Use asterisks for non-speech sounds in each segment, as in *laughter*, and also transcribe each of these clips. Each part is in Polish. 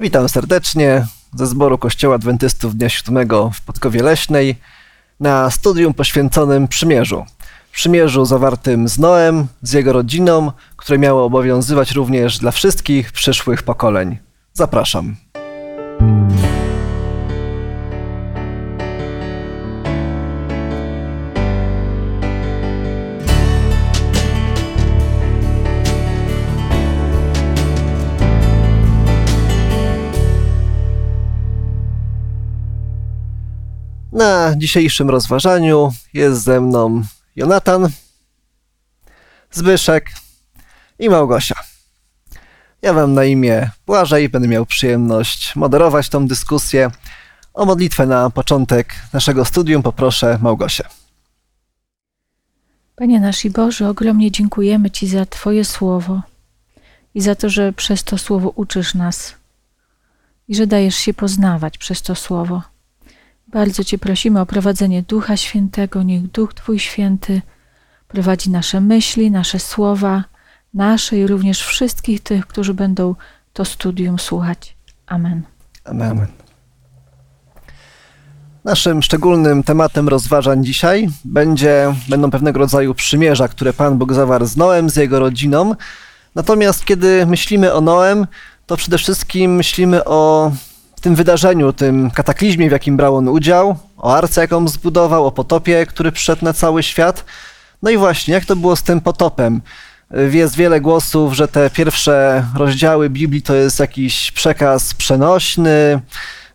Witam serdecznie ze zboru Kościoła Adwentystów Dnia Siódmego w Podkowie Leśnej na studium poświęconym przymierzu. Przymierzu zawartym z Noem, z jego rodziną, które miało obowiązywać również dla wszystkich przyszłych pokoleń. Zapraszam. Na dzisiejszym rozważaniu jest ze mną Jonatan, Zbyszek i Małgosia. Ja wam na imię Błażej, będę miał przyjemność moderować tą dyskusję. O modlitwę na początek naszego studium poproszę Małgosię. Panie nasz i Boże, ogromnie dziękujemy Ci za Twoje słowo i za to, że przez to słowo uczysz nas i że dajesz się poznawać przez to słowo. Bardzo Cię prosimy o prowadzenie Ducha Świętego. Niech Duch Twój Święty prowadzi nasze myśli, nasze słowa, nasze i również wszystkich tych, którzy będą to studium słuchać. Amen. Amen. Amen. Naszym szczególnym tematem rozważań dzisiaj będzie, będą pewnego rodzaju przymierza, które Pan Bóg zawarł z Noem, z jego rodziną. Natomiast kiedy myślimy o Noem, to przede wszystkim myślimy o tym wydarzeniu, tym kataklizmie, w jakim brał on udział, o arce, jaką zbudował, o potopie, który przyszedł na cały świat. No i właśnie, jak to było z tym potopem? Jest wiele głosów, że te pierwsze rozdziały Biblii to jest jakiś przekaz przenośny,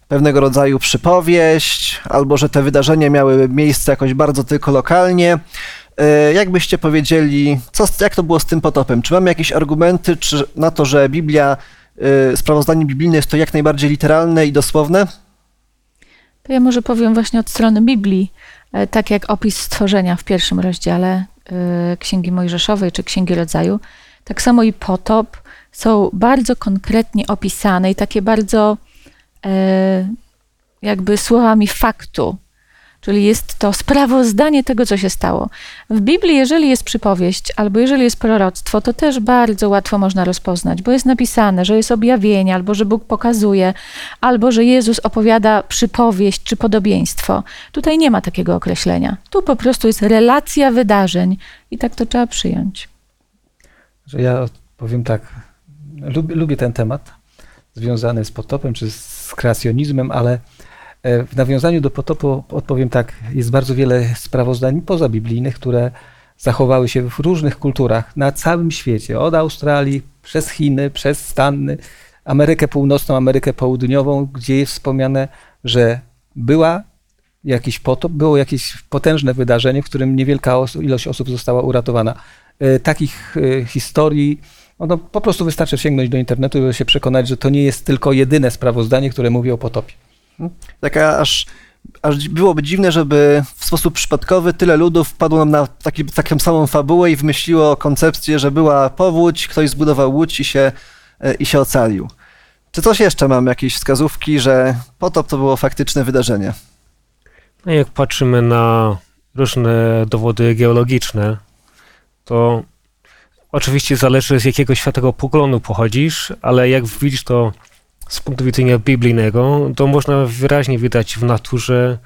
pewnego rodzaju przypowieść, albo że te wydarzenia miały miejsce jakoś bardzo tylko lokalnie. E, jak byście powiedzieli, co, jak to było z tym potopem? Czy mamy jakieś argumenty czy na to, że Biblia Y, sprawozdanie biblijne jest to jak najbardziej literalne i dosłowne? To ja może powiem właśnie od strony Biblii, e, tak jak opis stworzenia w pierwszym rozdziale e, Księgi Mojżeszowej czy Księgi Rodzaju, tak samo i potop są bardzo konkretnie opisane i takie bardzo e, jakby słowami faktu Czyli jest to sprawozdanie tego, co się stało. W Biblii, jeżeli jest przypowieść albo jeżeli jest proroctwo, to też bardzo łatwo można rozpoznać, bo jest napisane, że jest objawienie, albo że Bóg pokazuje, albo że Jezus opowiada przypowieść czy podobieństwo. Tutaj nie ma takiego określenia. Tu po prostu jest relacja wydarzeń i tak to trzeba przyjąć. Że ja powiem tak, lubię, lubię ten temat związany z potopem czy z kreacjonizmem, ale w nawiązaniu do potopu odpowiem tak, jest bardzo wiele sprawozdań pozabiblijnych, które zachowały się w różnych kulturach na całym świecie, od Australii przez Chiny, przez Stany, Amerykę Północną, Amerykę Południową, gdzie jest wspomniane, że była jakiś potop, było jakieś potężne wydarzenie, w którym niewielka ilość osób została uratowana. E, takich e, historii no, no, po prostu wystarczy sięgnąć do internetu, żeby się przekonać, że to nie jest tylko jedyne sprawozdanie, które mówi o potopie. Taka aż, aż byłoby dziwne, żeby w sposób przypadkowy tyle ludów wpadło nam na taki, taką samą fabułę i wymyśliło koncepcję, że była powódź, ktoś zbudował łódź i się, e, i się ocalił. Czy coś jeszcze mam, jakieś wskazówki, że potop to było faktyczne wydarzenie? No jak patrzymy na różne dowody geologiczne, to oczywiście zależy z jakiego światowego poglądu pochodzisz, ale jak widzisz to z punktu widzenia biblijnego, to można wyraźnie widać w naturze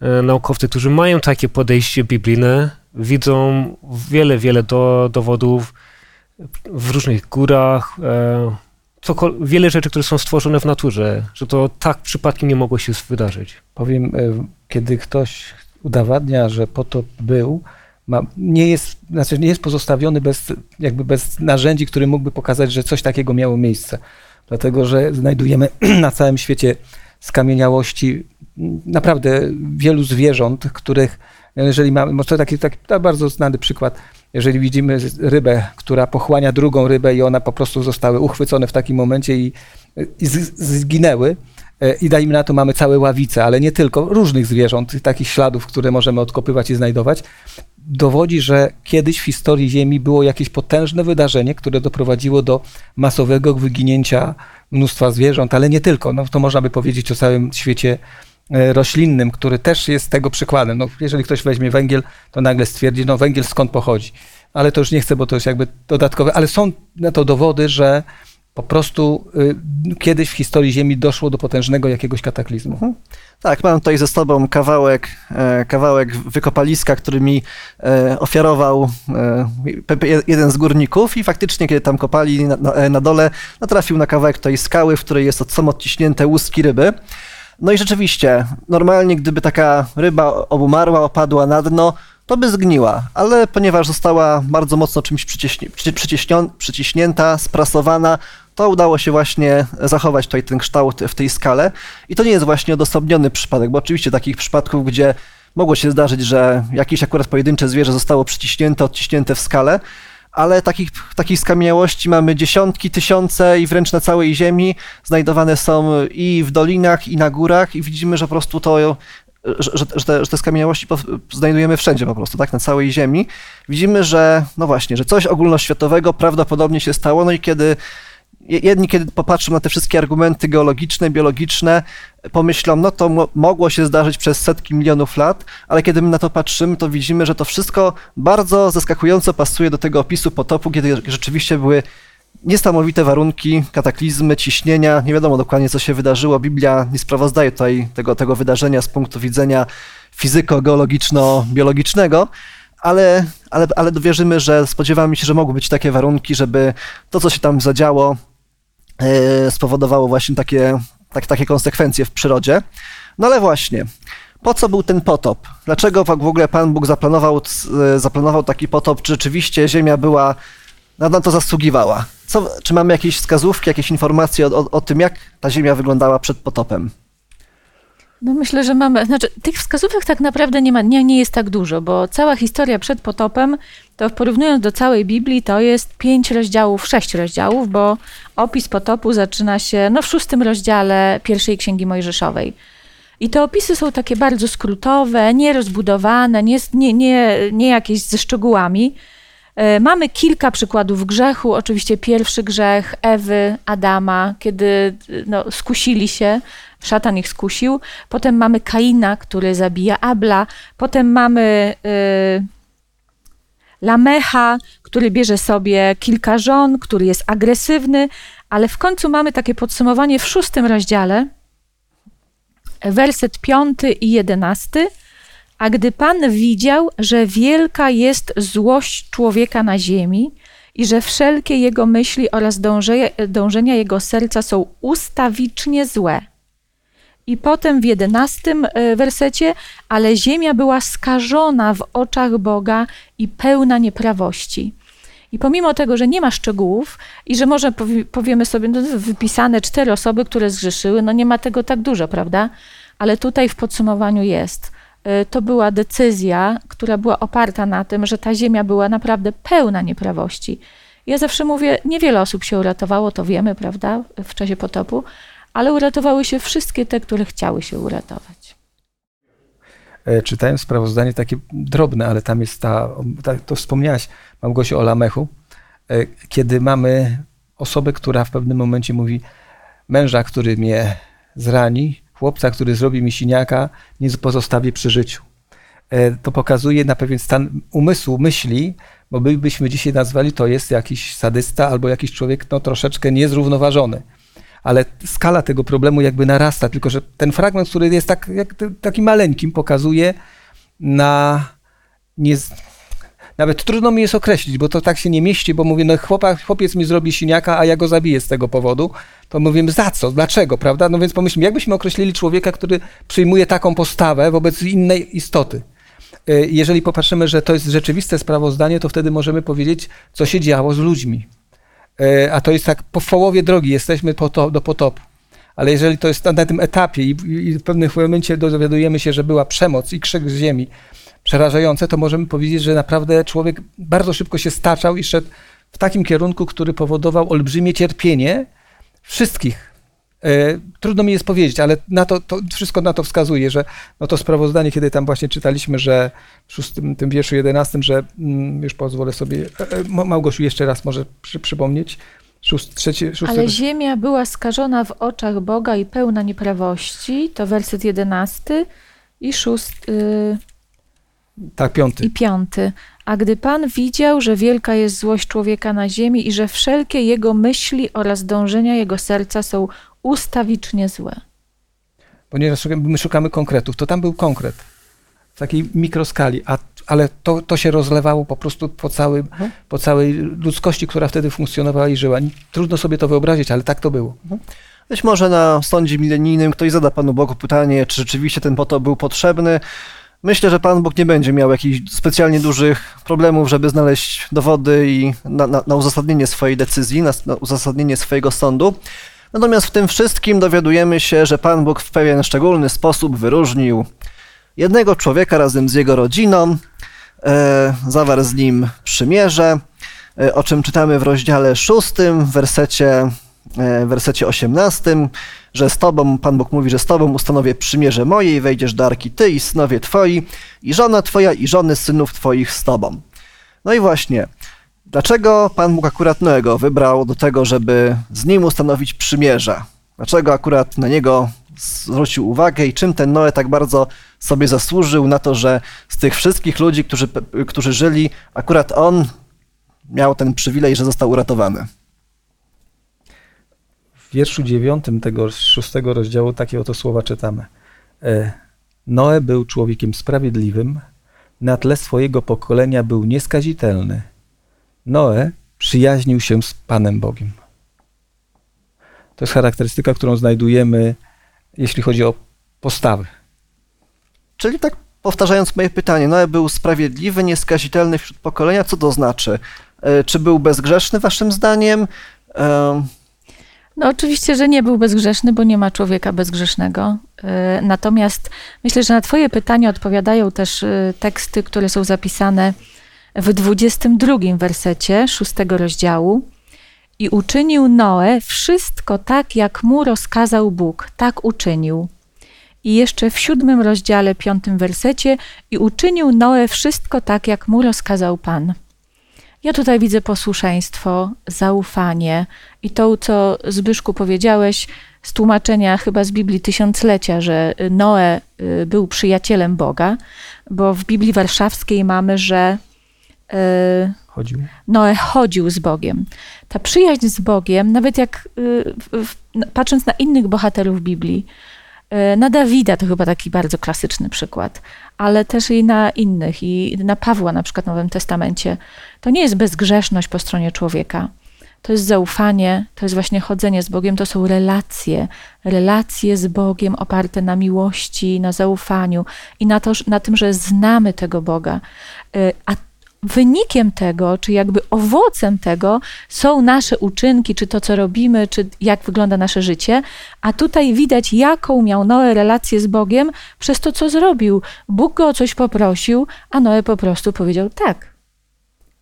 e, naukowcy, którzy mają takie podejście biblijne, widzą wiele, wiele do, dowodów w różnych górach, e, wiele rzeczy, które są stworzone w naturze, że to tak przypadkiem nie mogło się wydarzyć. Powiem, e, kiedy ktoś udowadnia, że potop był, ma, nie, jest, znaczy nie jest pozostawiony bez, jakby bez narzędzi, który mógłby pokazać, że coś takiego miało miejsce dlatego że znajdujemy *clears throat* na całym świecie skamieniałości naprawdę wielu zwierząt, których, jeżeli mamy, to taki, taki bardzo znany przykład, jeżeli widzimy rybę, która pochłania drugą rybę i ona po prostu zostały uchwycone w takim momencie i, i zginęły, i dajmy na to mamy całe ławice, ale nie tylko, różnych zwierząt, takich śladów, które możemy odkopywać i znajdować, dowodzi, że kiedyś w historii Ziemi było jakieś potężne wydarzenie, które doprowadziło do masowego wyginięcia mnóstwa zwierząt, ale nie tylko. No, to można by powiedzieć o całym świecie e, roślinnym, który też jest tego przykładem. No, jeżeli ktoś weźmie węgiel, to nagle stwierdzi, no węgiel skąd pochodzi. Ale to już nie chcę, bo to jest jakby dodatkowe, ale są na to dowody, że po prostu y, kiedyś w historii Ziemi doszło do potężnego jakiegoś kataklizmu. Mhm. Tak, mam tutaj ze sobą kawałek, e, kawałek wykopaliska, który mi e, ofiarował e, jeden z górników i faktycznie, kiedy tam kopali na, na, na dole, natrafił na kawałek tej skały, w której jest od, odciśnięte łuski ryby. No i rzeczywiście, normalnie gdyby taka ryba obumarła, opadła na dno, to by zgniła, ale ponieważ została bardzo mocno czymś przyciśnie, przy- przyciśnion- przyciśnięta, sprasowana, to udało się właśnie zachować tutaj ten kształt w tej skale. I to nie jest właśnie odosobniony przypadek, bo oczywiście takich przypadków, gdzie mogło się zdarzyć, że jakieś akurat pojedyncze zwierzę zostało przyciśnięte, odciśnięte w skale, ale takich, takich skamieniałości mamy dziesiątki, tysiące i wręcz na całej Ziemi. Znajdowane są i w dolinach, i na górach, i widzimy, że po prostu to, że, że, te, że te skamieniałości znajdujemy wszędzie po prostu, tak, na całej Ziemi. Widzimy, że no właśnie, że coś ogólnoświatowego prawdopodobnie się stało, no i kiedy jedni, kiedy popatrzą na te wszystkie argumenty geologiczne, biologiczne, pomyślą, no to mo- mogło się zdarzyć przez setki milionów lat, ale kiedy my na to patrzymy, to widzimy, że to wszystko bardzo zaskakująco pasuje do tego opisu potopu, kiedy rzeczywiście były niesamowite warunki, kataklizmy, ciśnienia. Nie wiadomo dokładnie, co się wydarzyło. Biblia nie sprawozdaje tutaj tego, tego wydarzenia z punktu widzenia fizyko-geologiczno-biologicznego, ale, ale, ale dowierzymy, że spodziewamy się, że mogły być takie warunki, żeby to, co się tam zadziało, spowodowało właśnie takie, tak, takie konsekwencje w przyrodzie. No ale właśnie, po co był ten potop? Dlaczego w ogóle Pan Bóg zaplanował, e, zaplanował taki potop? Czy rzeczywiście Ziemia była, na na to zasługiwała? Co, czy mamy jakieś wskazówki, jakieś informacje o, o, o tym, jak ta Ziemia wyglądała przed potopem? No myślę, że mamy, znaczy tych wskazówek tak naprawdę nie ma, nie, nie jest tak dużo, bo cała historia przed potopem, to porównując do całej Biblii, to jest pięć rozdziałów, sześć rozdziałów, bo opis potopu zaczyna się no, w szóstym rozdziale pierwszej Księgi Mojżeszowej. I te opisy są takie bardzo skrótowe, nierozbudowane, nie, nie, nie, nie jakieś ze szczegółami. E, Mamy kilka przykładów grzechu. Oczywiście pierwszy grzech Ewy, Adama, kiedy no, skusili się, szatan ich skusił. Potem mamy Kaina, który zabija Abla. Potem mamy y, Lamecha, który bierze sobie kilka żon, który jest agresywny, ale w końcu mamy takie podsumowanie w szóstym rozdziale, werset piąty i jedenasty. A gdy Pan widział, że wielka jest złość człowieka na ziemi i że wszelkie jego myśli oraz dążenia, jego serca są ustawicznie złe. I potem w jedenastym e, wersecie, ale ziemia była skażona w oczach Boga i pełna nieprawości. I pomimo tego, że nie ma szczegółów i że może powi- powiemy sobie, no, wypisane cztery osoby, które zgrzeszyły, no nie ma tego tak dużo, prawda? Ale tutaj w podsumowaniu jest. Y, To była decyzja, która była oparta na tym, że ta ziemia była naprawdę pełna nieprawości. Ja zawsze mówię, niewiele osób się uratowało, to wiemy, prawda, w czasie potopu, ale uratowały się wszystkie te, które chciały się uratować. E, Czytałem sprawozdanie takie drobne, ale tam jest ta, to wspomniałaś, Małgosiu, o Lamechu, e, kiedy mamy osobę, która w pewnym momencie mówi męża, który mnie zrani, chłopca, który zrobi mi siniaka, nie pozostawię przy życiu. E, To pokazuje na pewien stan umysłu, myśli, bo my byśmy dzisiaj nazwali to jest jakiś sadysta albo jakiś człowiek no, troszeczkę niezrównoważony. Ale skala tego problemu jakby narasta, tylko że ten fragment, który jest tak, jak, taki maleńkim, pokazuje na nie, nawet trudno mi jest określić, bo to tak się nie mieści, bo mówię, no chłopak, chłopiec mi zrobi siniaka, a ja go zabiję z tego powodu, to mówimy za co, dlaczego, prawda? No więc pomyślmy, jakbyśmy określili człowieka, który przyjmuje taką postawę wobec innej istoty. Y, Jeżeli popatrzymy, że to jest rzeczywiste sprawozdanie, to wtedy możemy powiedzieć, co się działo z ludźmi. Y, A to jest tak po połowie drogi, jesteśmy do potopu. Ale jeżeli to jest na, tym etapie i w pewnym momencie dowiadujemy się, że była przemoc i krzyk z ziemi, przerażające, to możemy powiedzieć, że naprawdę człowiek bardzo szybko się staczał i szedł w takim kierunku, który powodował olbrzymie cierpienie wszystkich. E, trudno mi jest powiedzieć, ale na to, to wszystko na to wskazuje, że no to sprawozdanie, kiedy tam właśnie czytaliśmy, że w szóstym, tym wierszu jedenastym, że mm, już pozwolę sobie, e, e, Ma- Małgosiu jeszcze raz może przy, przypomnieć, Szóst, trzeci, szósty, Ale ziemia była skażona w oczach Boga i pełna nieprawości, to werset jedenasty i szósty, Tak, piąty. i piąty. A gdy Pan widział, że wielka jest złość człowieka na ziemi i że wszelkie jego myśli oraz dążenia jego serca są ustawicznie złe. Ponieważ my szukamy konkretów, to tam był konkret w takiej mikroskali, a, ale to, to się rozlewało po prostu po, całym, Mhm. po całej ludzkości, która wtedy funkcjonowała i żyła. Trudno sobie to wyobrazić, ale tak to było. Być może na sądzie milenijnym ktoś zada Panu Bogu pytanie, czy rzeczywiście ten potop był potrzebny. Myślę, że Pan Bóg nie będzie miał jakichś specjalnie dużych problemów, żeby znaleźć dowody i na, na, na uzasadnienie swojej decyzji, na, na uzasadnienie swojego sądu. Natomiast w tym wszystkim dowiadujemy się, że Pan Bóg w pewien szczególny sposób wyróżnił jednego człowieka razem z jego rodziną, e, zawarł z nim przymierze, e, o czym czytamy w rozdziale 6, w wersecie, e, wersecie 18, że z Tobą, Pan Bóg mówi, że z Tobą ustanowię przymierze moje i wejdziesz do arki Ty i synowie Twoi i żona Twoja i żony synów Twoich z Tobą. No i właśnie, dlaczego Pan Bóg akurat Noego wybrał do tego, żeby z nim ustanowić przymierze? Dlaczego akurat na niego zwrócił uwagę i czym ten Noe tak bardzo sobie zasłużył na to, że z tych wszystkich ludzi, którzy, którzy żyli, akurat on miał ten przywilej, że został uratowany? W wierszu dziewiątym tego szóstego rozdziału takie oto słowa czytamy. E, Noe był człowiekiem sprawiedliwym, na tle swojego pokolenia był nieskazitelny. Noe przyjaźnił się z Panem Bogiem. To jest charakterystyka, którą znajdujemy, jeśli chodzi o postawy. Czyli tak powtarzając moje pytanie, Noe był sprawiedliwy, nieskazitelny wśród pokolenia, co to znaczy? E, Czy był bezgrzeszny waszym zdaniem? No oczywiście, że nie był bezgrzeszny, bo nie ma człowieka bezgrzesznego. E, Natomiast myślę, że na twoje pytanie odpowiadają też e, teksty, które są zapisane w 22 wersecie szóstego rozdziału. I uczynił Noe wszystko tak, jak mu rozkazał Bóg. Tak uczynił. I jeszcze w siódmym rozdziale, piątym wersecie, i uczynił Noe wszystko tak, jak mu rozkazał Pan. Ja tutaj widzę posłuszeństwo, zaufanie i to, co Zbyszku powiedziałeś z tłumaczenia chyba z Biblii Tysiąclecia, że Noe y, był przyjacielem Boga, bo w Biblii Warszawskiej mamy, że y, Chodził. Noe chodził z Bogiem. Ta przyjaźń z Bogiem, nawet jak y, patrząc na innych bohaterów Biblii, na Dawida to chyba taki bardzo klasyczny przykład, ale też i na innych, i na Pawła na przykład w Nowym Testamencie, to nie jest bezgrzeszność po stronie człowieka. To jest zaufanie, to jest właśnie chodzenie z Bogiem, to są relacje. Relacje z Bogiem oparte na miłości, na zaufaniu i na, to, na tym, że znamy tego Boga. Y, A wynikiem tego, czy jakby owocem tego są nasze uczynki, czy to, co robimy, czy jak wygląda nasze życie. A tutaj widać, jaką miał Noe relację z Bogiem przez to, co zrobił. Bóg go o coś poprosił, a Noe po prostu powiedział tak.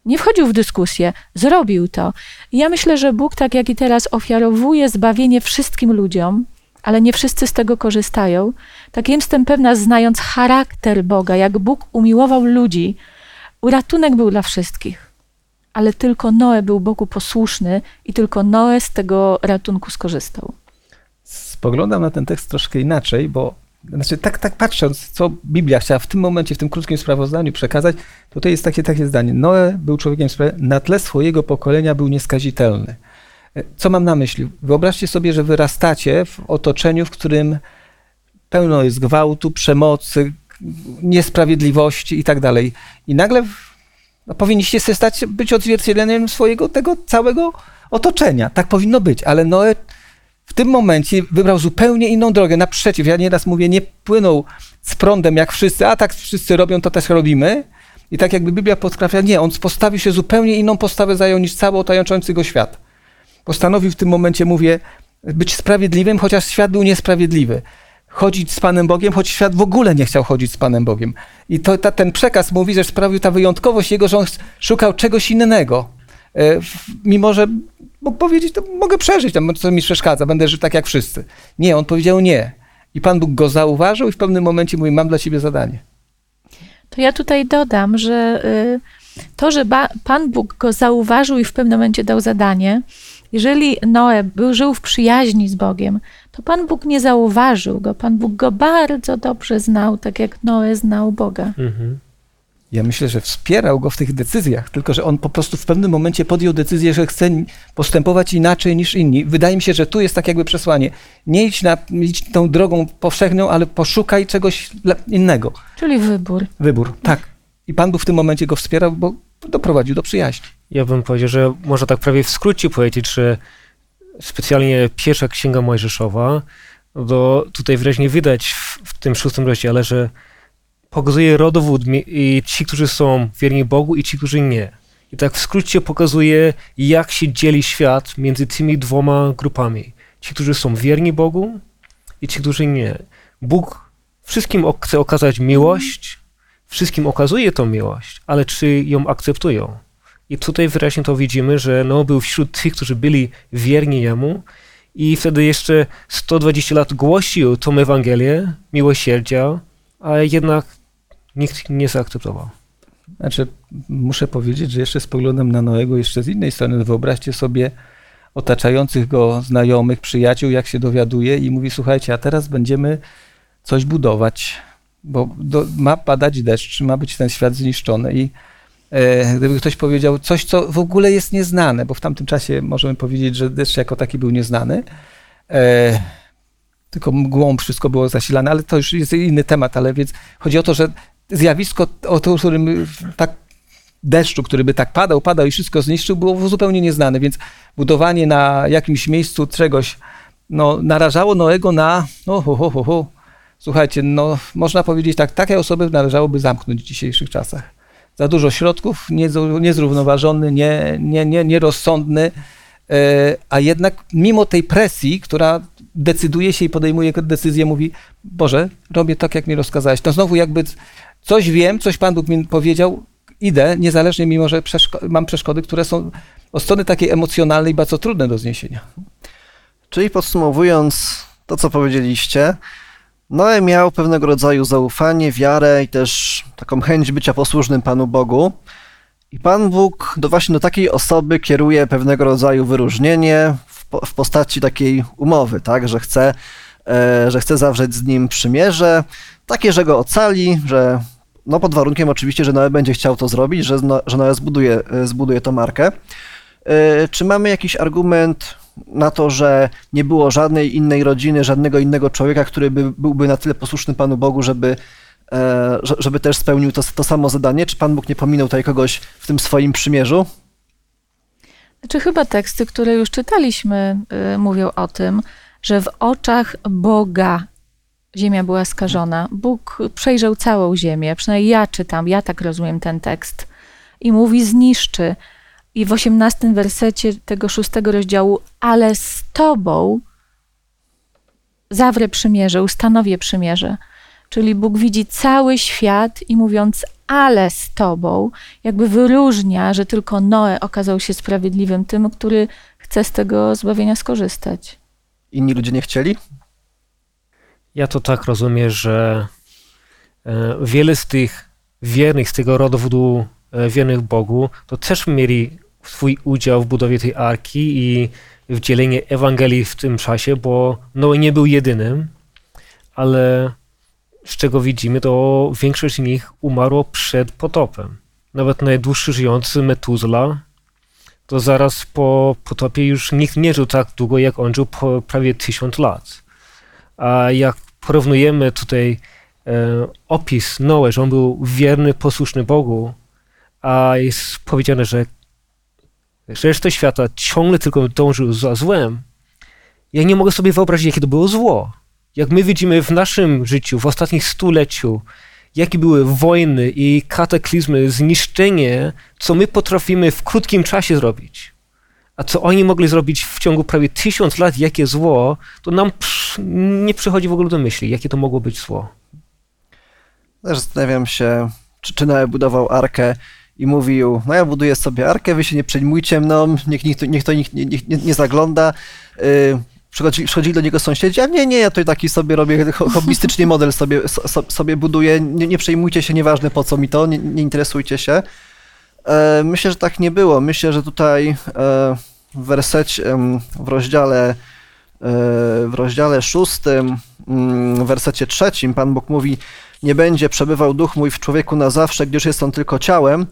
Nie wchodził w dyskusję, zrobił to. Ja myślę, że Bóg, tak jak i teraz, ofiarowuje zbawienie wszystkim ludziom, ale nie wszyscy z tego korzystają. Tak jestem pewna, znając charakter Boga, jak Bóg umiłował ludzi, uratunek był dla wszystkich. Ale tylko Noe był Bogu posłuszny i tylko Noe z tego ratunku skorzystał. Spoglądam na ten tekst troszkę inaczej, bo znaczy tak, tak patrząc, co Biblia chciała w tym momencie, w tym krótkim sprawozdaniu przekazać, tutaj jest takie, takie zdanie. Noe był człowiekiem na tle swojego pokolenia był nieskazitelny. Co mam na myśli? Wyobraźcie sobie, że wyrastacie w otoczeniu, w którym pełno jest gwałtu, przemocy, niesprawiedliwości i tak dalej. I nagle no, powinniście sobie stać, być odzwierciedleniem swojego tego całego otoczenia. Tak powinno być, ale Noe w tym momencie wybrał zupełnie inną drogę, naprzeciw. Ja nieraz mówię, nie płynął z prądem jak wszyscy, a tak wszyscy robią, to też robimy. I tak jakby Biblia podkreśla, nie, on postawił się zupełnie inną postawę zajął niż cały otaczający go świat. Postanowił w tym momencie, mówię, być sprawiedliwym, chociaż świat był niesprawiedliwy. Chodzić z Panem Bogiem, choć świat w ogóle nie chciał chodzić z Panem Bogiem. I to, ta, ten przekaz mówi, że sprawił ta wyjątkowość jego, że on szukał czegoś innego. E, Mimo, że mógł powiedzieć, to mogę przeżyć, tam, co mi przeszkadza, będę żył tak jak wszyscy. Nie, on powiedział nie. I Pan Bóg go zauważył i w pewnym momencie mówi, mam dla ciebie zadanie. To ja tutaj dodam, że y, to, że Pan Bóg go zauważył i w pewnym momencie dał zadanie, jeżeli Noe był, żył w przyjaźni z Bogiem, to Pan Bóg nie zauważył go. Pan Bóg go bardzo dobrze znał, tak jak Noe znał Boga. Mhm. Ja myślę, że wspierał go w tych decyzjach, tylko że on po prostu w pewnym momencie podjął decyzję, że chce postępować inaczej niż inni. Wydaje mi się, że tu jest tak jakby przesłanie. Nie idź, na, idź tą drogą powszechną, ale poszukaj czegoś innego. Czyli wybór. Wybór, tak. I Pan Bóg w tym momencie go wspierał, bo doprowadził do przyjaźni. Ja bym powiedział, że można tak prawie w skrócie powiedzieć, że specjalnie pierwsza księga Mojżeszowa, to tutaj wyraźnie widać w, w tym szóstym rozdziale, że pokazuje rodowód i ci, którzy są wierni Bogu i ci, którzy nie. I tak w skrócie pokazuje, jak się dzieli świat między tymi dwoma grupami. Ci, którzy są wierni Bogu i ci, którzy nie. Bóg wszystkim chce okazać miłość, wszystkim okazuje tą miłość, ale czy ją akceptują? I tutaj wyraźnie to widzimy, że no, był wśród tych, którzy byli wierni Jemu i wtedy jeszcze 120 lat głosił tą Ewangelię miłosierdzia, a jednak nikt nie zaakceptował. Znaczy, muszę powiedzieć, że jeszcze z poglądem na Noego, jeszcze z innej strony, wyobraźcie sobie otaczających go znajomych, przyjaciół, jak się dowiaduje i mówi, słuchajcie, a teraz będziemy coś budować, bo do, ma padać deszcz, ma być ten świat zniszczony i e, gdyby ktoś powiedział coś, co w ogóle jest nieznane, bo w tamtym czasie możemy powiedzieć, że deszcz jako taki był nieznany, e, tylko mgłą wszystko było zasilane, ale to już jest inny temat, ale więc chodzi o to, że zjawisko, o to, którym tak deszczu, który by tak padał, padał i wszystko zniszczył, było zupełnie nieznane, więc budowanie na jakimś miejscu czegoś, no, narażało Noego na, no, ho, ho. Słuchajcie, no, można powiedzieć tak, takie osoby należałoby zamknąć w dzisiejszych czasach. Za dużo środków, niezrównoważony, nie, nie, nie, nierozsądny, e, a jednak mimo tej presji, która decyduje się i podejmuje decyzję, mówi, Boże, robię tak, jak mi rozkazałeś. To znowu jakby coś wiem, coś Pan Bóg mi powiedział, idę, niezależnie mimo, że przeszko- mam przeszkody, które są od strony takiej emocjonalnej bardzo trudne do zniesienia. Czyli podsumowując to, co powiedzieliście, Noe miał pewnego rodzaju zaufanie, wiarę i też taką chęć bycia posłusznym Panu Bogu. I Pan Bóg do właśnie do takiej osoby kieruje pewnego rodzaju wyróżnienie w, po, w postaci takiej umowy, tak, że chce, e, że chce zawrzeć z nim przymierze, takie, że go ocali, że no pod warunkiem oczywiście, że Noe będzie chciał to zrobić, że, że Noe zbuduje, e, zbuduje tą markę. E, Czy mamy jakiś argument na to, że nie było żadnej innej rodziny, żadnego innego człowieka, który by, byłby na tyle posłuszny Panu Bogu, żeby, e, że- żeby też spełnił to, to samo zadanie? Czy Pan Bóg nie pominął tutaj kogoś w tym swoim przymierzu? Znaczy chyba teksty, które już czytaliśmy, y, mówią o tym, że w oczach Boga ziemia była skażona. Bóg przejrzał całą ziemię, przynajmniej ja czytam, ja tak rozumiem ten tekst. I mówi zniszczy. I w osiemnastym wersecie tego szóstego rozdziału, ale z tobą zawrę przymierze, ustanowię przymierze. Czyli Bóg widzi cały świat i mówiąc, ale z tobą, jakby wyróżnia, że tylko Noe okazał się sprawiedliwym, tym, który chce z tego zbawienia skorzystać. Inni ludzie nie chcieli? Ja to tak rozumiem, że e, wiele z tych wiernych, z tego rodowodu e, wiernych Bogu, to też mieli swój udział w budowie tej arki i w dzieleniu Ewangelii w tym czasie, bo Noe nie był jedynym, ale z czego widzimy, to większość z nich umarło przed potopem. Nawet najdłuższy żyjący Metuzla, to zaraz po potopie już nikt nie żył tak długo, jak on żył prawie tysiąc lat. A jak porównujemy tutaj e, opis Noe, że on był wierny, posłuszny Bogu, a jest powiedziane, że reszta świata ciągle tylko dążył za złem, ja nie mogę sobie wyobrazić, jakie to było zło. Jak my widzimy w naszym życiu, w ostatnich stuleciu, jakie były wojny i kataklizmy, zniszczenie, co my potrafimy w krótkim czasie zrobić. A co oni mogli zrobić w ciągu prawie tysiąc lat, jakie zło, to nam nie przychodzi w ogóle do myśli, jakie to mogło być zło. Zastanawiam się, czy, czy Noe budował arkę i mówił, no ja buduję sobie arkę, wy się nie przejmujcie mną, niech, niech, niech to nikt nie, nie, nie zagląda. Yy, przychodzi, przychodzili do niego sąsiedzi, a nie, nie, ja tutaj taki sobie robię, ho- hobbystycznie model sobie, so, so, sobie buduję, nie, nie przejmujcie się, nieważne po co mi to, nie, nie interesujcie się. E, myślę, że tak nie było. Myślę, że tutaj e, w wersecie, em, w rozdziale e, w rozdziale szóstym, mm, w wersecie trzecim Pan Bóg mówi nie będzie przebywał duch mój w człowieku na zawsze, gdyż jest on tylko ciałem.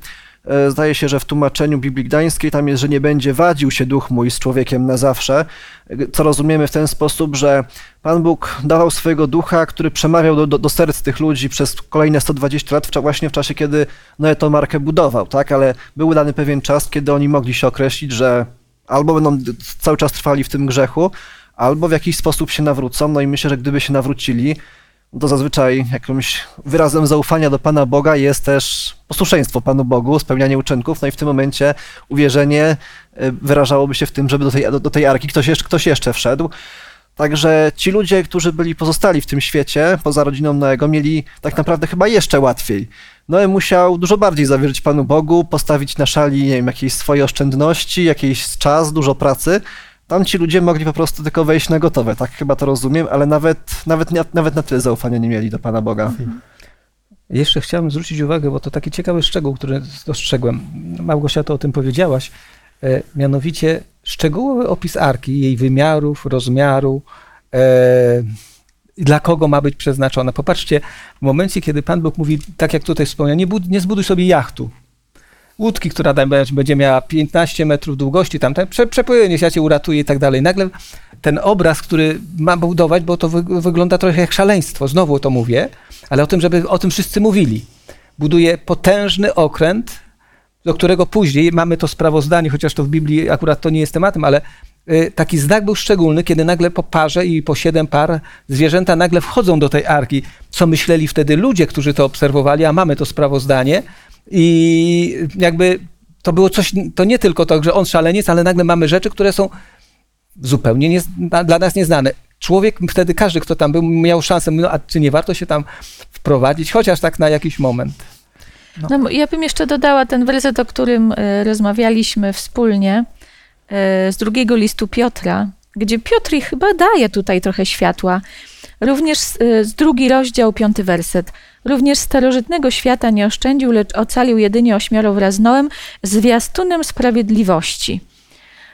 E, Zdaje się, że w tłumaczeniu Biblii Gdańskiej tam jest, że nie będzie wadził się duch mój z człowiekiem na zawsze, e, co rozumiemy w ten sposób, że Pan Bóg dawał swojego ducha, który przemawiał do, do, do serc tych ludzi przez kolejne 120 lat, właśnie w czasie, kiedy Noe tą markę budował, tak? Ale był dany pewien czas, kiedy oni mogli się określić, że albo będą cały czas trwali w tym grzechu, albo w jakiś sposób się nawrócą. No i myślę, że gdyby się nawrócili, to zazwyczaj jakimś wyrazem zaufania do Pana Boga jest też posłuszeństwo Panu Bogu, spełnianie uczynków, no i w tym momencie uwierzenie y, wyrażałoby się w tym, żeby do tej, do, do tej arki ktoś jeszcze, ktoś jeszcze wszedł. Także ci ludzie, którzy byli pozostali w tym świecie, poza rodziną Noego, mieli tak naprawdę chyba jeszcze łatwiej. Noe musiał dużo bardziej zawierzyć Panu Bogu, postawić na szali nie wiem, jakieś swoje oszczędności, jakiś czas, dużo pracy. Tam ci ludzie mogli po prostu tylko wejść na gotowe, tak chyba to rozumiem, ale nawet, nawet, nawet na tyle zaufania nie mieli do Pana Boga. Jeszcze chciałem zwrócić uwagę, bo to taki ciekawy szczegół, który dostrzegłem. Małgosia, to o tym powiedziałaś. E, mianowicie szczegółowy opis arki, jej wymiarów, rozmiaru, e, dla kogo ma być przeznaczona. Popatrzcie, w momencie, kiedy Pan Bóg mówi, tak jak tutaj wspomniałem, nie, bud- nie zbuduj sobie jachtu. Łódki, która będzie- miała 15 metrów długości, tam, tam prze, przepłyniesz, ja cię i tak dalej. Nagle ten obraz, który ma budować, bo to wy, wygląda trochę jak szaleństwo, znowu to mówię, ale o tym, żeby o tym wszyscy mówili. Buduje potężny okręt, do którego później mamy to sprawozdanie, chociaż to w Biblii akurat to nie jest tematem, ale y, taki znak był szczególny, kiedy nagle po parze i po siedem par zwierzęta nagle wchodzą do tej arki, co myśleli wtedy ludzie, którzy to obserwowali, a mamy to sprawozdanie i jakby to było coś, to nie tylko to, że on szaleniec, ale nagle mamy rzeczy, które są zupełnie nie, dla nas nieznane. Człowiek wtedy, każdy, kto tam był, miał szansę, no, a czy nie warto się tam wprowadzić, chociaż tak na jakiś moment. No, bo ja bym jeszcze dodała ten werset, o którym e, rozmawialiśmy wspólnie e, z drugiego listu Piotra, gdzie Piotr chyba daje tutaj trochę światła. Również z, e, z drugi rozdział, piąty werset. Również starożytnego świata nie oszczędził, lecz ocalił jedynie ośmioro wraz Noem, zwiastunem sprawiedliwości.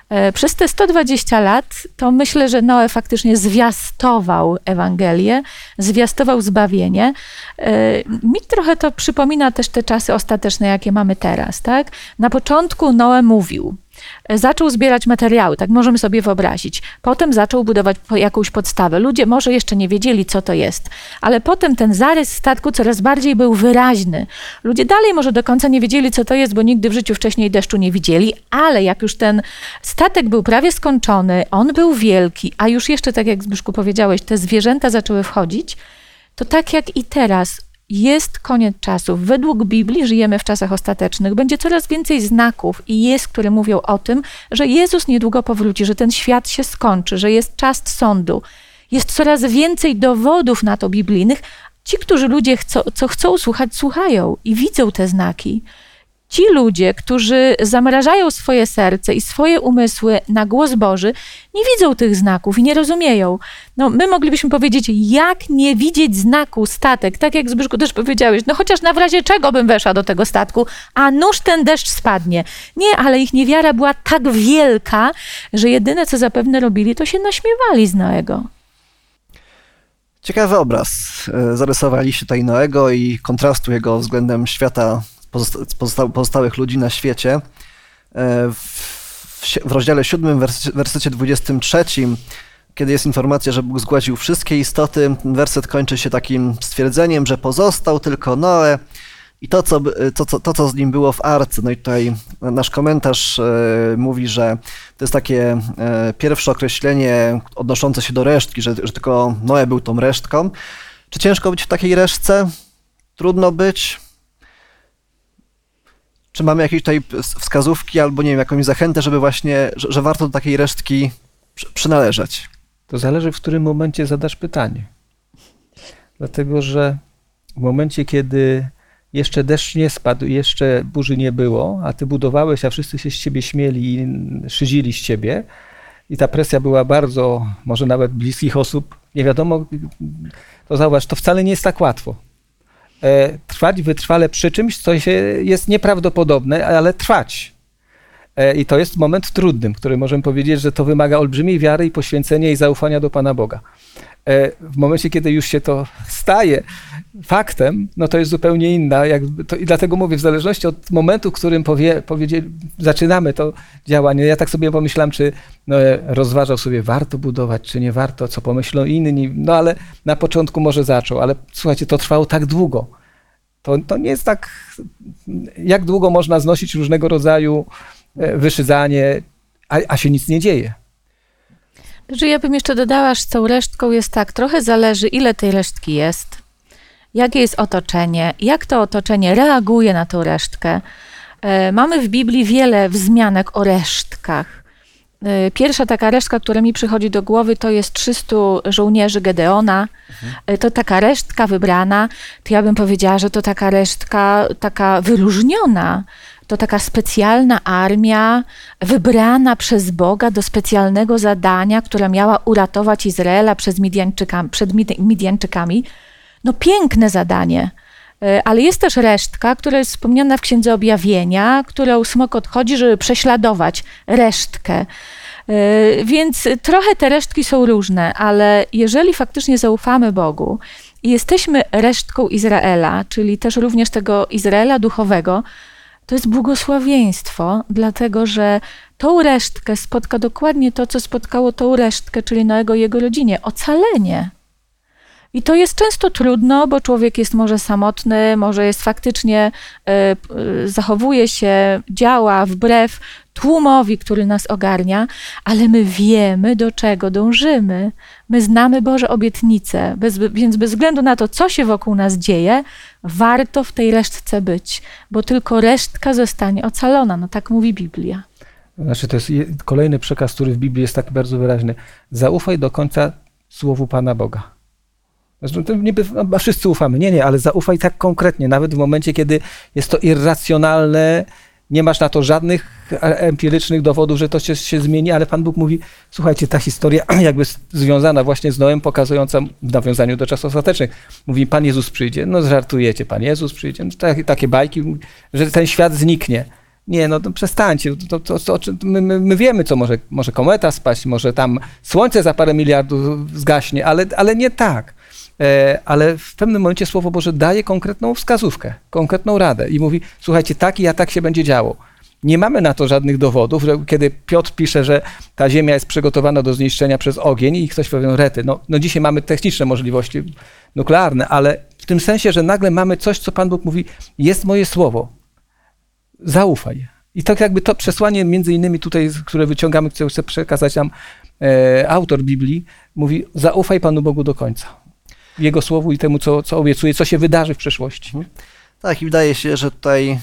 E, Przez te 120 lat to myślę, że Noe faktycznie zwiastował Ewangelię, zwiastował zbawienie. E, Mi trochę to przypomina też te czasy ostateczne, jakie mamy teraz, tak? Na początku Noe mówił, zaczął zbierać materiały, tak możemy sobie wyobrazić. Potem zaczął budować jakąś podstawę. Ludzie może jeszcze nie wiedzieli, co to jest, ale potem ten zarys statku coraz bardziej był wyraźny. Ludzie dalej może do końca nie wiedzieli, co to jest, bo nigdy w życiu wcześniej deszczu nie widzieli, ale jak już ten statek był prawie skończony, on był wielki, a już jeszcze, tak jak Zbyszku powiedziałeś, te zwierzęta zaczęły wchodzić, to tak jak i teraz jest koniec czasów. Według Biblii żyjemy w czasach ostatecznych. Będzie coraz więcej znaków i jest, które mówią o tym, że Jezus niedługo powróci, że ten świat się skończy, że jest czas sądu. Jest coraz więcej dowodów na to biblijnych. Ci, którzy ludzie chcą, co chcą słuchać, słuchają i widzą te znaki. Ci ludzie, którzy zamrażają swoje serce i swoje umysły na głos Boży, nie widzą tych znaków i nie rozumieją. No, my moglibyśmy powiedzieć, jak nie widzieć znaku statek, tak jak Zbyszku też powiedziałeś, no chociaż na w razie czego bym weszła do tego statku, a nuż ten deszcz spadnie. Nie, ale ich niewiara była tak wielka, że jedyne co zapewne robili, to się naśmiewali z Noego. Ciekawy obraz e, zarysowaliście tutaj Noego i kontrastu jego względem świata pozosta- pozosta- pozostałych ludzi na świecie. E, W, w rozdziale 7, wersecie, wersecie 23, kiedy jest informacja, że Bóg zgładził wszystkie istoty, werset kończy się takim stwierdzeniem, że pozostał tylko Noe i to, co, to, co, to, co z nim było w arce. No i tutaj nasz komentarz e, mówi, że to jest takie e, pierwsze określenie odnoszące się do resztki, że, że tylko Noe był tą resztką. Czy ciężko być w takiej resztce? Trudno być? Czy mamy jakieś tutaj wskazówki albo nie wiem, jakąś zachętę, żeby właśnie, że, że warto do takiej resztki przy, przynależeć? To zależy, w którym momencie zadasz pytanie. Dlatego, że w momencie, kiedy jeszcze deszcz nie spadł, jeszcze burzy nie było, a ty budowałeś, a wszyscy się z ciebie śmieli i szydzili z ciebie, i ta presja była bardzo, może nawet bliskich osób, nie wiadomo, to zauważ, to wcale nie jest tak łatwo. E, Trwać wytrwale przy czymś, co się jest nieprawdopodobne, ale trwać. E, I to jest moment trudnym, który możemy powiedzieć, że to wymaga olbrzymiej wiary i poświęcenia i zaufania do Pana Boga. E, W momencie, kiedy już się to staje faktem, no to jest zupełnie inna. Jakby to, I dlatego mówię, w zależności od momentu, w którym powie, zaczynamy to działanie, ja tak sobie pomyślałem, czy no, e, rozważał sobie, warto budować, czy nie warto, co pomyślą inni, no ale na początku może zaczął, ale słuchajcie, to trwało tak długo. To, to nie jest tak, jak długo można znosić różnego rodzaju e, wyszydzanie, a, a się nic nie dzieje. Że ja bym jeszcze dodała, że z tą resztką jest tak, trochę zależy, ile tej resztki jest, jakie jest otoczenie, jak to otoczenie reaguje na tą resztkę. E, Mamy w Biblii wiele wzmianek o resztkach. E, Pierwsza taka resztka, która mi przychodzi do głowy, to jest 300 żołnierzy Gedeona. E, To taka resztka wybrana. To ja bym powiedziała, że to taka resztka taka wyróżniona. To taka specjalna armia, wybrana przez Boga do specjalnego zadania, która miała uratować Izraela przed Mid- Midianczykami. No piękne zadanie. E, Ale jest też resztka, która jest wspomniana w Księdze Objawienia, którą smok odchodzi, żeby prześladować resztkę. E, Więc trochę te resztki są różne, ale jeżeli faktycznie zaufamy Bogu i jesteśmy resztką Izraela, czyli też również tego Izraela duchowego, to jest błogosławieństwo, dlatego że tą resztkę spotka dokładnie to, co spotkało tą resztkę, czyli Noego i jego rodzinie ocalenie. I to jest często trudno, bo człowiek jest może samotny, może jest faktycznie, e, zachowuje się, działa wbrew tłumowi, który nas ogarnia, ale my wiemy, do czego dążymy. My znamy Boże obietnice, bez, więc bez względu na to, co się wokół nas dzieje, warto w tej resztce być, bo tylko resztka zostanie ocalona. No tak mówi Biblia. Znaczy, to jest je- kolejny przekaz, który w Biblii jest taki bardzo wyraźny. Zaufaj do końca słowu Pana Boga. Zresztą to niby a wszyscy ufamy. Nie, nie, ale zaufaj tak konkretnie, nawet w momencie, kiedy jest to irracjonalne, nie masz na to żadnych e- empirycznych dowodów, że to się, się zmieni, ale Pan Bóg mówi, słuchajcie, ta historia *clears throat* jakby związana właśnie z Noem, pokazująca w nawiązaniu do czasów ostatecznych. Mówi, Pan Jezus przyjdzie. No żartujecie, Pan Jezus przyjdzie. No, takie, takie bajki, że ten świat zniknie. Nie, no to przestańcie. To, to, to, my, my wiemy, co może, może kometa spaść, może tam słońce za parę miliardów zgaśnie, ale, ale nie tak. E, ale w pewnym momencie Słowo Boże daje konkretną wskazówkę, konkretną radę i mówi, słuchajcie, tak i a tak się będzie działo. Nie mamy na to żadnych dowodów, że kiedy Piotr pisze, że ta ziemia jest przygotowana do zniszczenia przez ogień i ktoś powie, rety, no, no dzisiaj mamy techniczne możliwości nuklearne, ale w tym sensie, że nagle mamy coś, co Pan Bóg mówi, jest moje słowo, zaufaj. I tak jakby to przesłanie, między innymi tutaj, które wyciągamy, które chce przekazać nam e, autor Biblii, mówi, zaufaj Panu Bogu do końca. Jego słowu i temu, co, co obiecuje, co się wydarzy w przyszłości. Tak, i wydaje się, że tutaj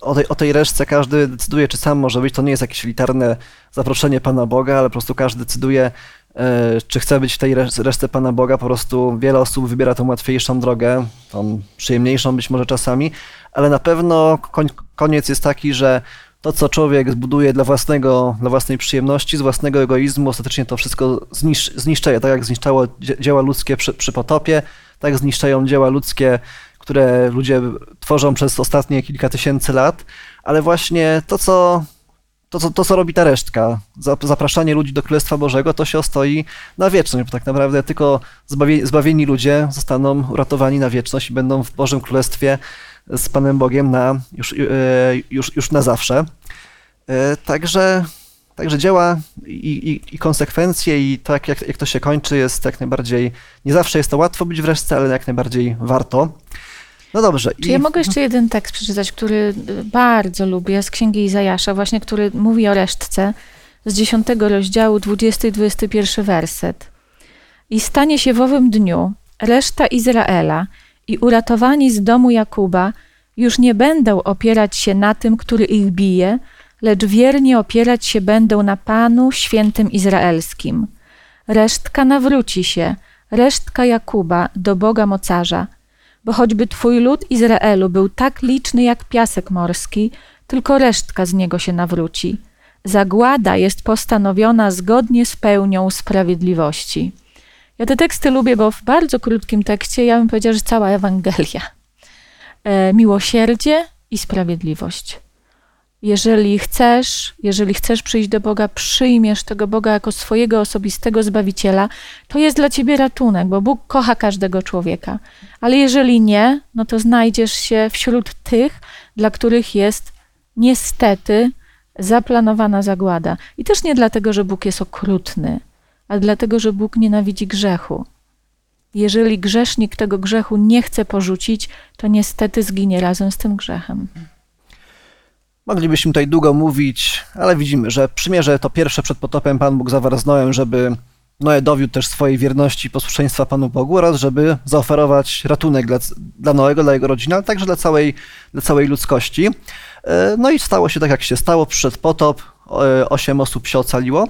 o tej, o tej resztce każdy decyduje, czy sam może być. To nie jest jakieś elitarne zaproszenie Pana Boga, ale po prostu każdy decyduje, e, czy chce być w tej resz- reszce Pana Boga. Po prostu wiele osób wybiera tą łatwiejszą drogę, tą przyjemniejszą być może czasami, ale na pewno koniec jest taki, że to, co człowiek zbuduje dla, własnego, dla własnej przyjemności, z własnego egoizmu, ostatecznie to wszystko znisz, zniszczeje. Tak jak zniszczało dzie- dzieła ludzkie przy, przy potopie, tak zniszczają dzieła ludzkie, które ludzie tworzą przez ostatnie kilka tysięcy lat, ale właśnie to, co, to, co, to, co robi ta resztka, zap- zapraszanie ludzi do Królestwa Bożego, to się ostoi na wieczność, bo tak naprawdę tylko zbawie, zbawieni ludzie zostaną uratowani na wieczność i będą w Bożym Królestwie z Panem Bogiem na, już, e, już, już na zawsze. E, Także, także dzieła i, i, i konsekwencje i to, jak, jak, jak to się kończy, jest jak najbardziej, nie zawsze jest to łatwo być w reszce, ale jak najbardziej warto. No dobrze. Czy ja mogę jeszcze jeden tekst przeczytać, który y, bardzo lubię, z Księgi Izajasza, właśnie, który mówi o resztce, z 10 rozdziału, 20 i 21 werset. I stanie się w owym dniu reszta Izraela i uratowani z domu Jakuba już nie będą opierać się na tym, który ich bije, lecz wiernie opierać się będą na Panu Świętym Izraelskim. Resztka nawróci się, resztka Jakuba do Boga mocarza, bo choćby twój lud Izraelu był tak liczny jak piasek morski, tylko resztka z niego się nawróci. Zagłada jest postanowiona zgodnie z pełnią sprawiedliwości. Ja te teksty lubię, bo w bardzo krótkim tekście ja bym powiedziała, że cała Ewangelia. E, miłosierdzie i sprawiedliwość. jeżeli chcesz, jeżeli chcesz przyjść do Boga, przyjmiesz tego Boga jako swojego osobistego Zbawiciela, to jest dla ciebie ratunek, bo Bóg kocha każdego człowieka. Ale jeżeli nie, no to znajdziesz się wśród tych, dla których jest niestety zaplanowana zagłada. I też nie dlatego, że Bóg jest okrutny, ale dlatego, że Bóg nienawidzi grzechu. Jeżeli grzesznik tego grzechu nie chce porzucić, to niestety zginie razem z tym grzechem. Moglibyśmy tutaj długo mówić, ale widzimy, że przymierze to pierwsze przed potopem Pan Bóg zawarł z Noem, żeby Noe dowiódł też swojej wierności i posłuszeństwa Panu Bogu oraz żeby zaoferować ratunek dla, dla Noego, dla jego rodziny, ale także dla całej, dla całej ludzkości. E, No i stało się tak, jak się stało. Przyszedł potop, e, osiem osób się ocaliło.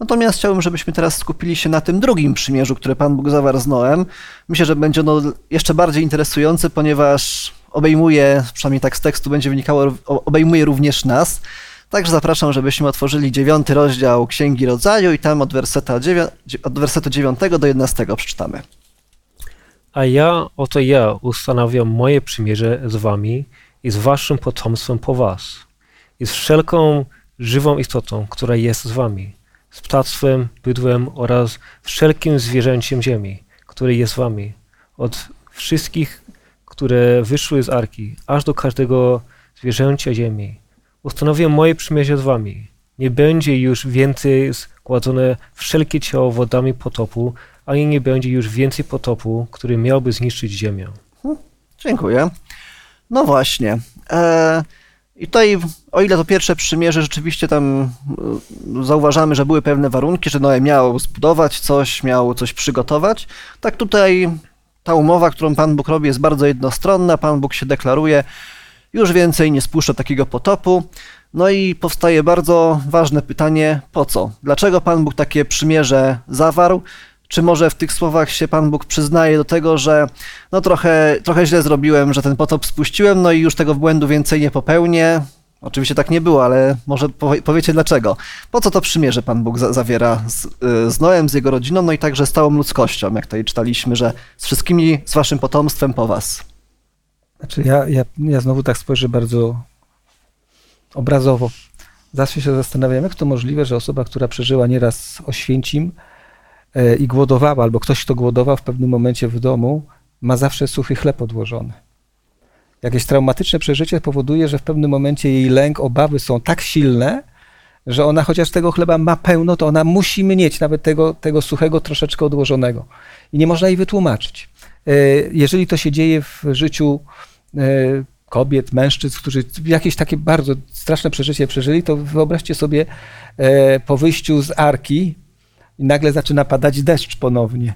Natomiast chciałbym, żebyśmy teraz skupili się na tym drugim przymierzu, które Pan Bóg zawarł z Noem. Myślę, że będzie ono jeszcze bardziej interesujące, ponieważ obejmuje, przynajmniej tak z tekstu będzie wynikało, obejmuje również nas. Także zapraszam, żebyśmy otworzyli dziewiąty rozdział Księgi Rodzaju i tam od, werseta dziewię- od wersetu 9 do 11 przeczytamy. A ja, oto ja, ustanawiam moje przymierze z wami i z waszym potomstwem po was, i z wszelką żywą istotą, która jest z wami, z ptactwem, bydłem oraz wszelkim zwierzęciem ziemi, które jest wami, od wszystkich, które wyszły z arki, aż do każdego zwierzęcia ziemi. Ustanowię moje przymierze z wami. Nie będzie już więcej zgładzone wszelkie ciało wodami potopu, ani nie będzie już więcej potopu, który miałby zniszczyć ziemię. Dziękuję. No właśnie. E, I tutaj, o ile to pierwsze przymierze, rzeczywiście tam e, zauważamy, że były pewne warunki, że Noe miał zbudować coś, miał coś przygotować, tak tutaj ta umowa, którą Pan Bóg robi, jest bardzo jednostronna. Pan Bóg się deklaruje, już więcej nie spuszcza takiego potopu. No i powstaje bardzo ważne pytanie, po co? Dlaczego Pan Bóg takie przymierze zawarł? Czy może w tych słowach się Pan Bóg przyznaje do tego, że no trochę, trochę źle zrobiłem, że ten potop spuściłem, no i już tego błędu więcej nie popełnię? Oczywiście tak nie było, ale może powie, powiecie dlaczego. Po co to przymierze Pan Bóg za, zawiera z, y, z Noem, z jego rodziną, no i także z całą ludzkością, jak tutaj czytaliśmy, że z wszystkimi, z waszym potomstwem po was. Znaczy ja, ja, ja znowu tak spojrzę bardzo obrazowo. Zawsze się zastanawiam, jak to możliwe, że osoba, która przeżyła nieraz Oświęcim i głodowała, albo ktoś, kto głodował w pewnym momencie w domu, ma zawsze suchy chleb odłożony. Jakieś traumatyczne przeżycie powoduje, że w pewnym momencie jej lęk, obawy są tak silne, że ona chociaż tego chleba ma pełno, to ona musi mieć nawet tego, tego suchego troszeczkę odłożonego. I nie można jej wytłumaczyć. E, Jeżeli to się dzieje w życiu e, kobiet, mężczyzn, którzy jakieś takie bardzo straszne przeżycie przeżyli, to wyobraźcie sobie e, po wyjściu z arki i nagle zaczyna padać deszcz ponownie.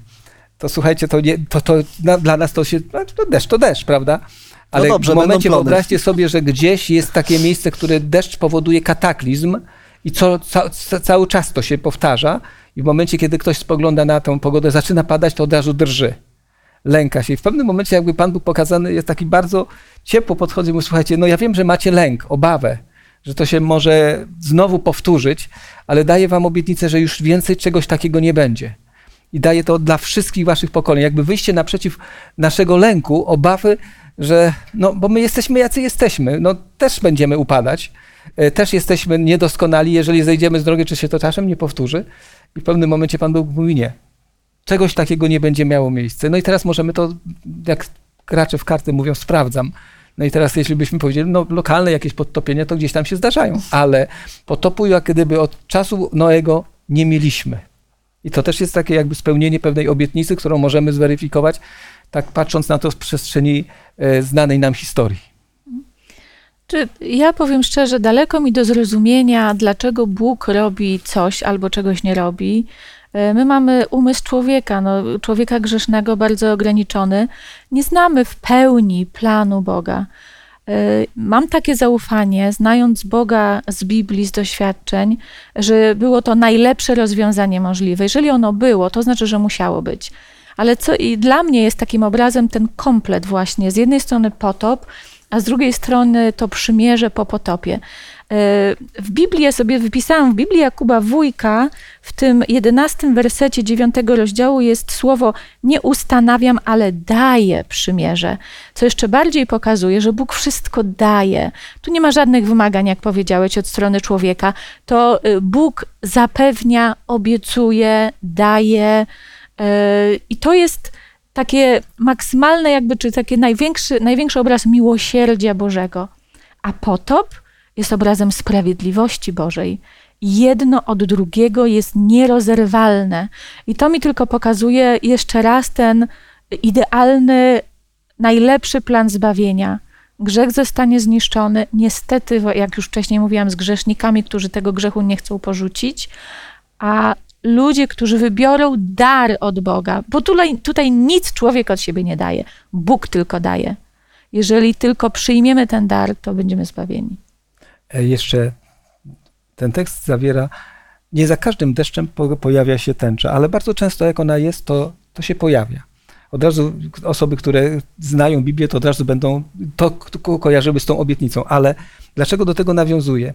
To słuchajcie, to, nie, to, to na, dla nas to się, no, to deszcz to deszcz, prawda? Ale No dobrze, w momencie wyobraźcie sobie, że gdzieś jest takie miejsce, które deszcz powoduje kataklizm i co, ca, ca, cały czas to się powtarza i w momencie, kiedy ktoś spogląda na tą pogodę, zaczyna padać, to od razu drży lęka się. I w pewnym momencie jakby Pan Bóg pokazany jest taki bardzo ciepło podchodzi mówi, słuchajcie, no ja wiem, że macie lęk, obawę, że to się może znowu powtórzyć, ale daję wam obietnicę, że już więcej czegoś takiego nie będzie. I daję to dla wszystkich waszych pokoleń. Jakby wyjście naprzeciw naszego lęku, obawy, że no, bo my jesteśmy jacy jesteśmy, no też będziemy upadać, e, też jesteśmy niedoskonali, jeżeli zejdziemy z drogi, czy się to czasem nie powtórzy. I w pewnym momencie Pan Bóg mówi nie. Czegoś takiego nie będzie miało miejsca. No i teraz możemy to, jak gracze w karty mówią, sprawdzam. No i teraz, jeśli byśmy powiedzieli, no lokalne jakieś podtopienia, to gdzieś tam się zdarzają, ale potopu jak gdyby od czasu Noego nie mieliśmy. I to też jest takie jakby spełnienie pewnej obietnicy, którą możemy zweryfikować, tak patrząc na to z przestrzeni e, znanej nam historii. Czy ja powiem szczerze, daleko mi do zrozumienia, dlaczego Bóg robi coś albo czegoś nie robi. E, My mamy umysł człowieka, no, człowieka grzesznego, bardzo ograniczony. Nie znamy w pełni planu Boga. E, Mam takie zaufanie, znając Boga z Biblii, z doświadczeń, że było to najlepsze rozwiązanie możliwe. Jeżeli ono było, to znaczy, że musiało być. Ale co i dla mnie jest takim obrazem ten komplet właśnie. Z jednej strony potop, a z drugiej strony to przymierze po potopie. W Biblii, sobie wypisałam, w Biblii Jakuba Wójka, w tym jedenastym wersecie dziewiątego rozdziału jest słowo nie ustanawiam, ale daję przymierze, co jeszcze bardziej pokazuje, że Bóg wszystko daje. Tu nie ma żadnych wymagań, jak powiedziałeś, od strony człowieka. To y, Bóg zapewnia, obiecuje, daje y, i to jest takie maksymalne jakby, czy taki największy, największy obraz miłosierdzia Bożego. A potop jest obrazem sprawiedliwości Bożej. Jedno od drugiego jest nierozerwalne. I to mi tylko pokazuje jeszcze raz ten idealny, najlepszy plan zbawienia. Grzech zostanie zniszczony, niestety, jak już wcześniej mówiłam, z grzesznikami, którzy tego grzechu nie chcą porzucić, a ludzie, którzy wybiorą dar od Boga, bo tutaj, tutaj nic człowiek od siebie nie daje, Bóg tylko daje. Jeżeli tylko przyjmiemy ten dar, to będziemy zbawieni. E, Jeszcze ten tekst zawiera, nie za każdym deszczem po- pojawia się tęcza, ale bardzo często jak ona jest, to, to się pojawia. Od razu osoby, które znają Biblię, to od razu będą to ko- kojarzyły z tą obietnicą. Ale dlaczego do tego nawiązuje?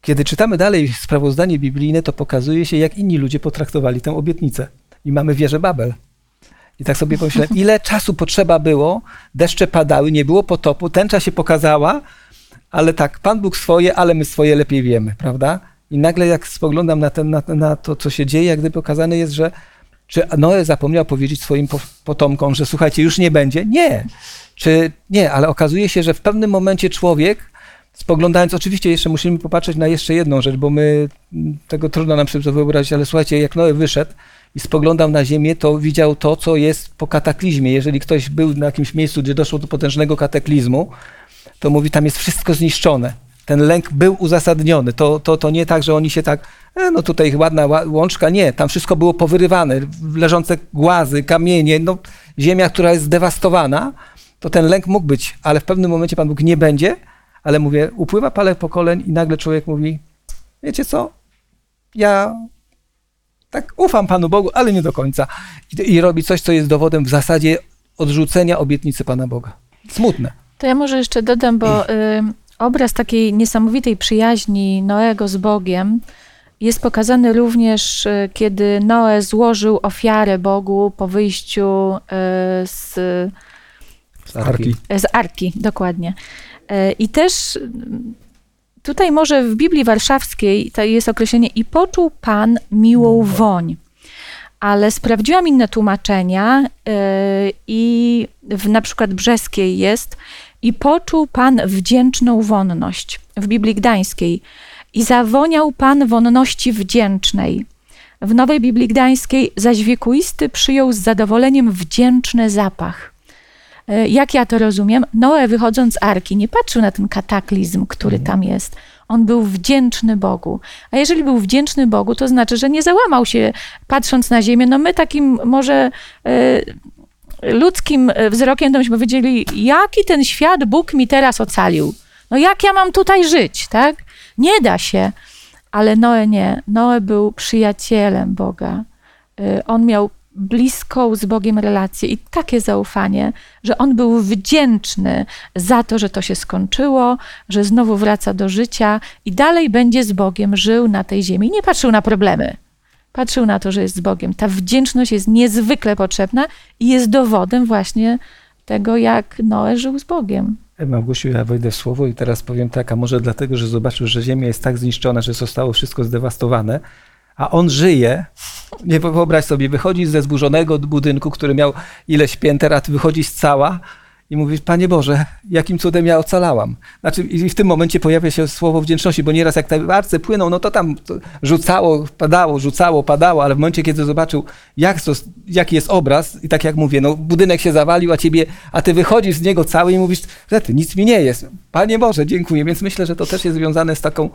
Kiedy czytamy dalej sprawozdanie biblijne, to pokazuje się, jak inni ludzie potraktowali tę obietnicę. I mamy wieżę Babel. I tak sobie pomyślałem, *laughs* ile czasu potrzeba było, deszcze padały, nie było potopu, tęcza się pokazała, ale tak, Pan Bóg swoje, ale my swoje lepiej wiemy, prawda? I nagle jak spoglądam na, ten, na, na to, co się dzieje, jak gdyby pokazane jest, że czy Noe zapomniał powiedzieć swoim po- potomkom, że słuchajcie, już nie będzie? Nie. Czy nie, ale okazuje się, że w pewnym momencie człowiek, spoglądając, oczywiście jeszcze musimy popatrzeć na jeszcze jedną rzecz, bo my tego trudno nam sobie wyobrazić, ale słuchajcie, jak Noe wyszedł i spoglądał na ziemię, to widział to, co jest po kataklizmie. Jeżeli ktoś był na jakimś miejscu, gdzie doszło do potężnego kataklizmu, to mówi, tam jest wszystko zniszczone. Ten lęk był uzasadniony. To, to, to nie tak, że oni się tak, e, no tutaj ładna ła- łączka. Nie, tam wszystko było powyrywane. Leżące głazy, kamienie, no ziemia, która jest zdewastowana. To ten lęk mógł być, ale w pewnym momencie Pan Bóg nie będzie. Ale mówię, upływa parę pokoleń i nagle człowiek mówi, wiecie co, ja tak ufam Panu Bogu, ale nie do końca. I, i robi coś, co jest dowodem w zasadzie odrzucenia obietnicy Pana Boga. Smutne. To ja może jeszcze dodam, bo *clears throat* y, obraz takiej niesamowitej przyjaźni Noego z Bogiem jest pokazany również, y, kiedy Noe złożył ofiarę Bogu po wyjściu y, z, Z Arki. z Arki, dokładnie. Y, I też y, tutaj może w Biblii Warszawskiej to jest określenie i poczuł Pan miłą woń. Ale sprawdziłam inne tłumaczenia y, i w na przykład brzeskiej jest i poczuł Pan wdzięczną wonność w Biblii Gdańskiej i zawoniał Pan wonności wdzięcznej. W Nowej Biblii Gdańskiej zaś wiekuisty przyjął z zadowoleniem wdzięczny zapach. E, Jak ja to rozumiem? Noe wychodząc z arki nie patrzył na ten kataklizm, który tam jest. On był wdzięczny Bogu. A jeżeli był wdzięczny Bogu, to znaczy, że nie załamał się patrząc na ziemię. No my takim może e, ludzkim wzrokiem to byśmy powiedzieli, jaki ten świat Bóg mi teraz ocalił. No jak ja mam tutaj żyć, tak? Nie da się. Ale Noe nie. Noe był przyjacielem Boga. Y, On miał bliską z Bogiem relację i takie zaufanie, że on był wdzięczny za to, że to się skończyło, że znowu wraca do życia i dalej będzie z Bogiem żył na tej ziemi. Nie patrzył na problemy. Patrzył na to, że jest z Bogiem. Ta wdzięczność jest niezwykle potrzebna i jest dowodem właśnie tego, jak Noe żył z Bogiem. Małgosiu, ja wejdę w słowo i teraz powiem tak, a może dlatego, że zobaczył, że ziemia jest tak zniszczona, że zostało wszystko zdewastowane, a on żyje, nie wyobraź sobie, wychodzi ze zburzonego budynku, który miał ileś pięter, a ty wychodzisz cała i mówisz, Panie Boże, jakim cudem ja ocalałam. Znaczy, i w tym momencie pojawia się słowo wdzięczności, bo nieraz jak te warce płyną, no to tam rzucało, padało, rzucało, padało, ale w momencie, kiedy zobaczył, jak to, jaki jest obraz, i tak jak mówię, no budynek się zawalił, a ciebie, a ty wychodzisz z niego cały i mówisz, że ty, nic mi nie jest. Panie Boże, dziękuję. Więc myślę, że to też jest związane z taką,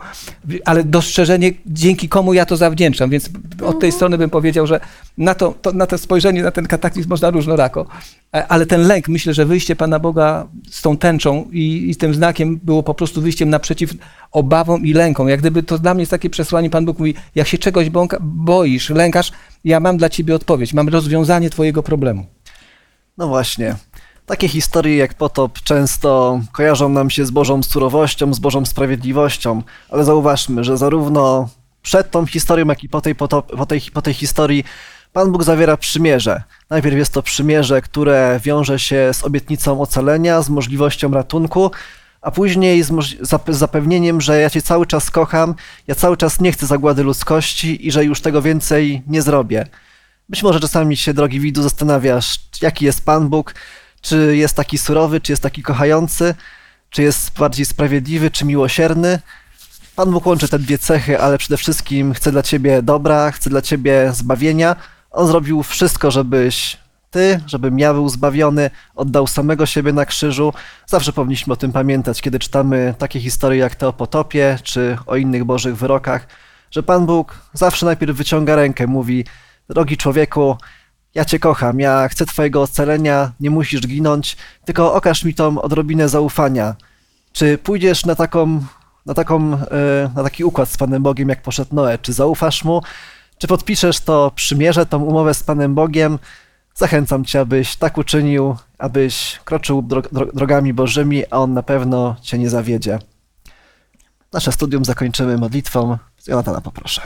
ale dostrzeżenie, dzięki komu ja to zawdzięczam. Więc od tej strony bym powiedział, że na to, to, na to spojrzenie, na ten kataklizm można różnorako. E, Ale ten lęk, myślę, że wyjście Pana Boga z tą tęczą i, i tym znakiem było po prostu wyjściem naprzeciw obawom i lękom. Jak gdyby to dla mnie jest takie przesłanie, Pan Bóg mówi, jak się czegoś bąka, boisz, lękasz, ja mam dla Ciebie odpowiedź, mam rozwiązanie Twojego problemu. No właśnie. Takie historie jak potop często kojarzą nam się z Bożą surowością, z Bożą sprawiedliwością, ale zauważmy, że zarówno przed tą historią, jak i po tej, po tej, po tej historii Pan Bóg zawiera przymierze. Najpierw jest to przymierze, które wiąże się z obietnicą ocalenia, z możliwością ratunku, a później z, zapewnieniem, że ja Cię cały czas kocham, ja cały czas nie chcę zagłady ludzkości i że już tego więcej nie zrobię. Być może czasami się, drogi widzu, zastanawiasz, jaki jest Pan Bóg, czy jest taki surowy, czy jest taki kochający, czy jest bardziej sprawiedliwy, czy miłosierny. Pan Bóg łączy te dwie cechy, ale przede wszystkim chce dla ciebie dobra, chce dla ciebie zbawienia. On zrobił wszystko, żebyś ty, żebym ja był zbawiony, oddał samego siebie na krzyżu. Zawsze powinniśmy o tym pamiętać, kiedy czytamy takie historie jak te o potopie, czy o innych bożych wyrokach, że Pan Bóg zawsze najpierw wyciąga rękę, mówi: Drogi człowieku, ja Cię kocham, ja chcę Twojego ocalenia, nie musisz ginąć, tylko okaż mi tą odrobinę zaufania. Czy pójdziesz na taką, na taką, e, na taki układ z Panem Bogiem, jak poszedł Noe? Czy zaufasz Mu? Czy podpiszesz to przymierze, tą umowę z Panem Bogiem? Zachęcam Cię, abyś tak uczynił, abyś kroczył dro, dro, drogami Bożymi, a On na pewno Cię nie zawiedzie. Nasze studium zakończymy modlitwą. Jonatana poproszę.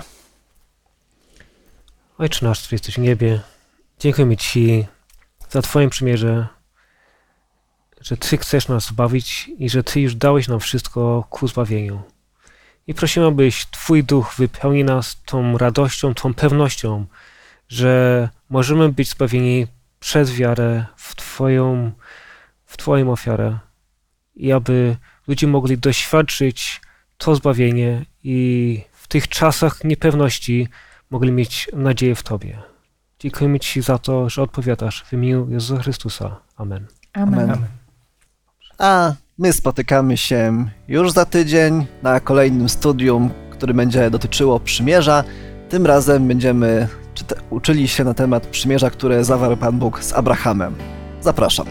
Ojcze nasz, który jesteś w niebie, dziękujemy Ci za Twoje przymierze, że Ty chcesz nas zbawić i że Ty już dałeś nam wszystko ku zbawieniu. I prosimy, abyś Twój duch wypełnił nas tą radością, tą pewnością, że możemy być zbawieni przez wiarę w Twoją, w Twoją ofiarę i aby ludzie mogli doświadczyć to zbawienie i w tych czasach niepewności mogli mieć nadzieję w Tobie. Dziękujemy Ci za to, że odpowiadasz w imieniu Jezusa Chrystusa. Amen. Amen. Amen. A my spotykamy się już za tydzień na kolejnym studium, które będzie dotyczyło przymierza. Tym razem będziemy uczyli się na temat przymierza, które zawarł Pan Bóg z Abrahamem. Zapraszam.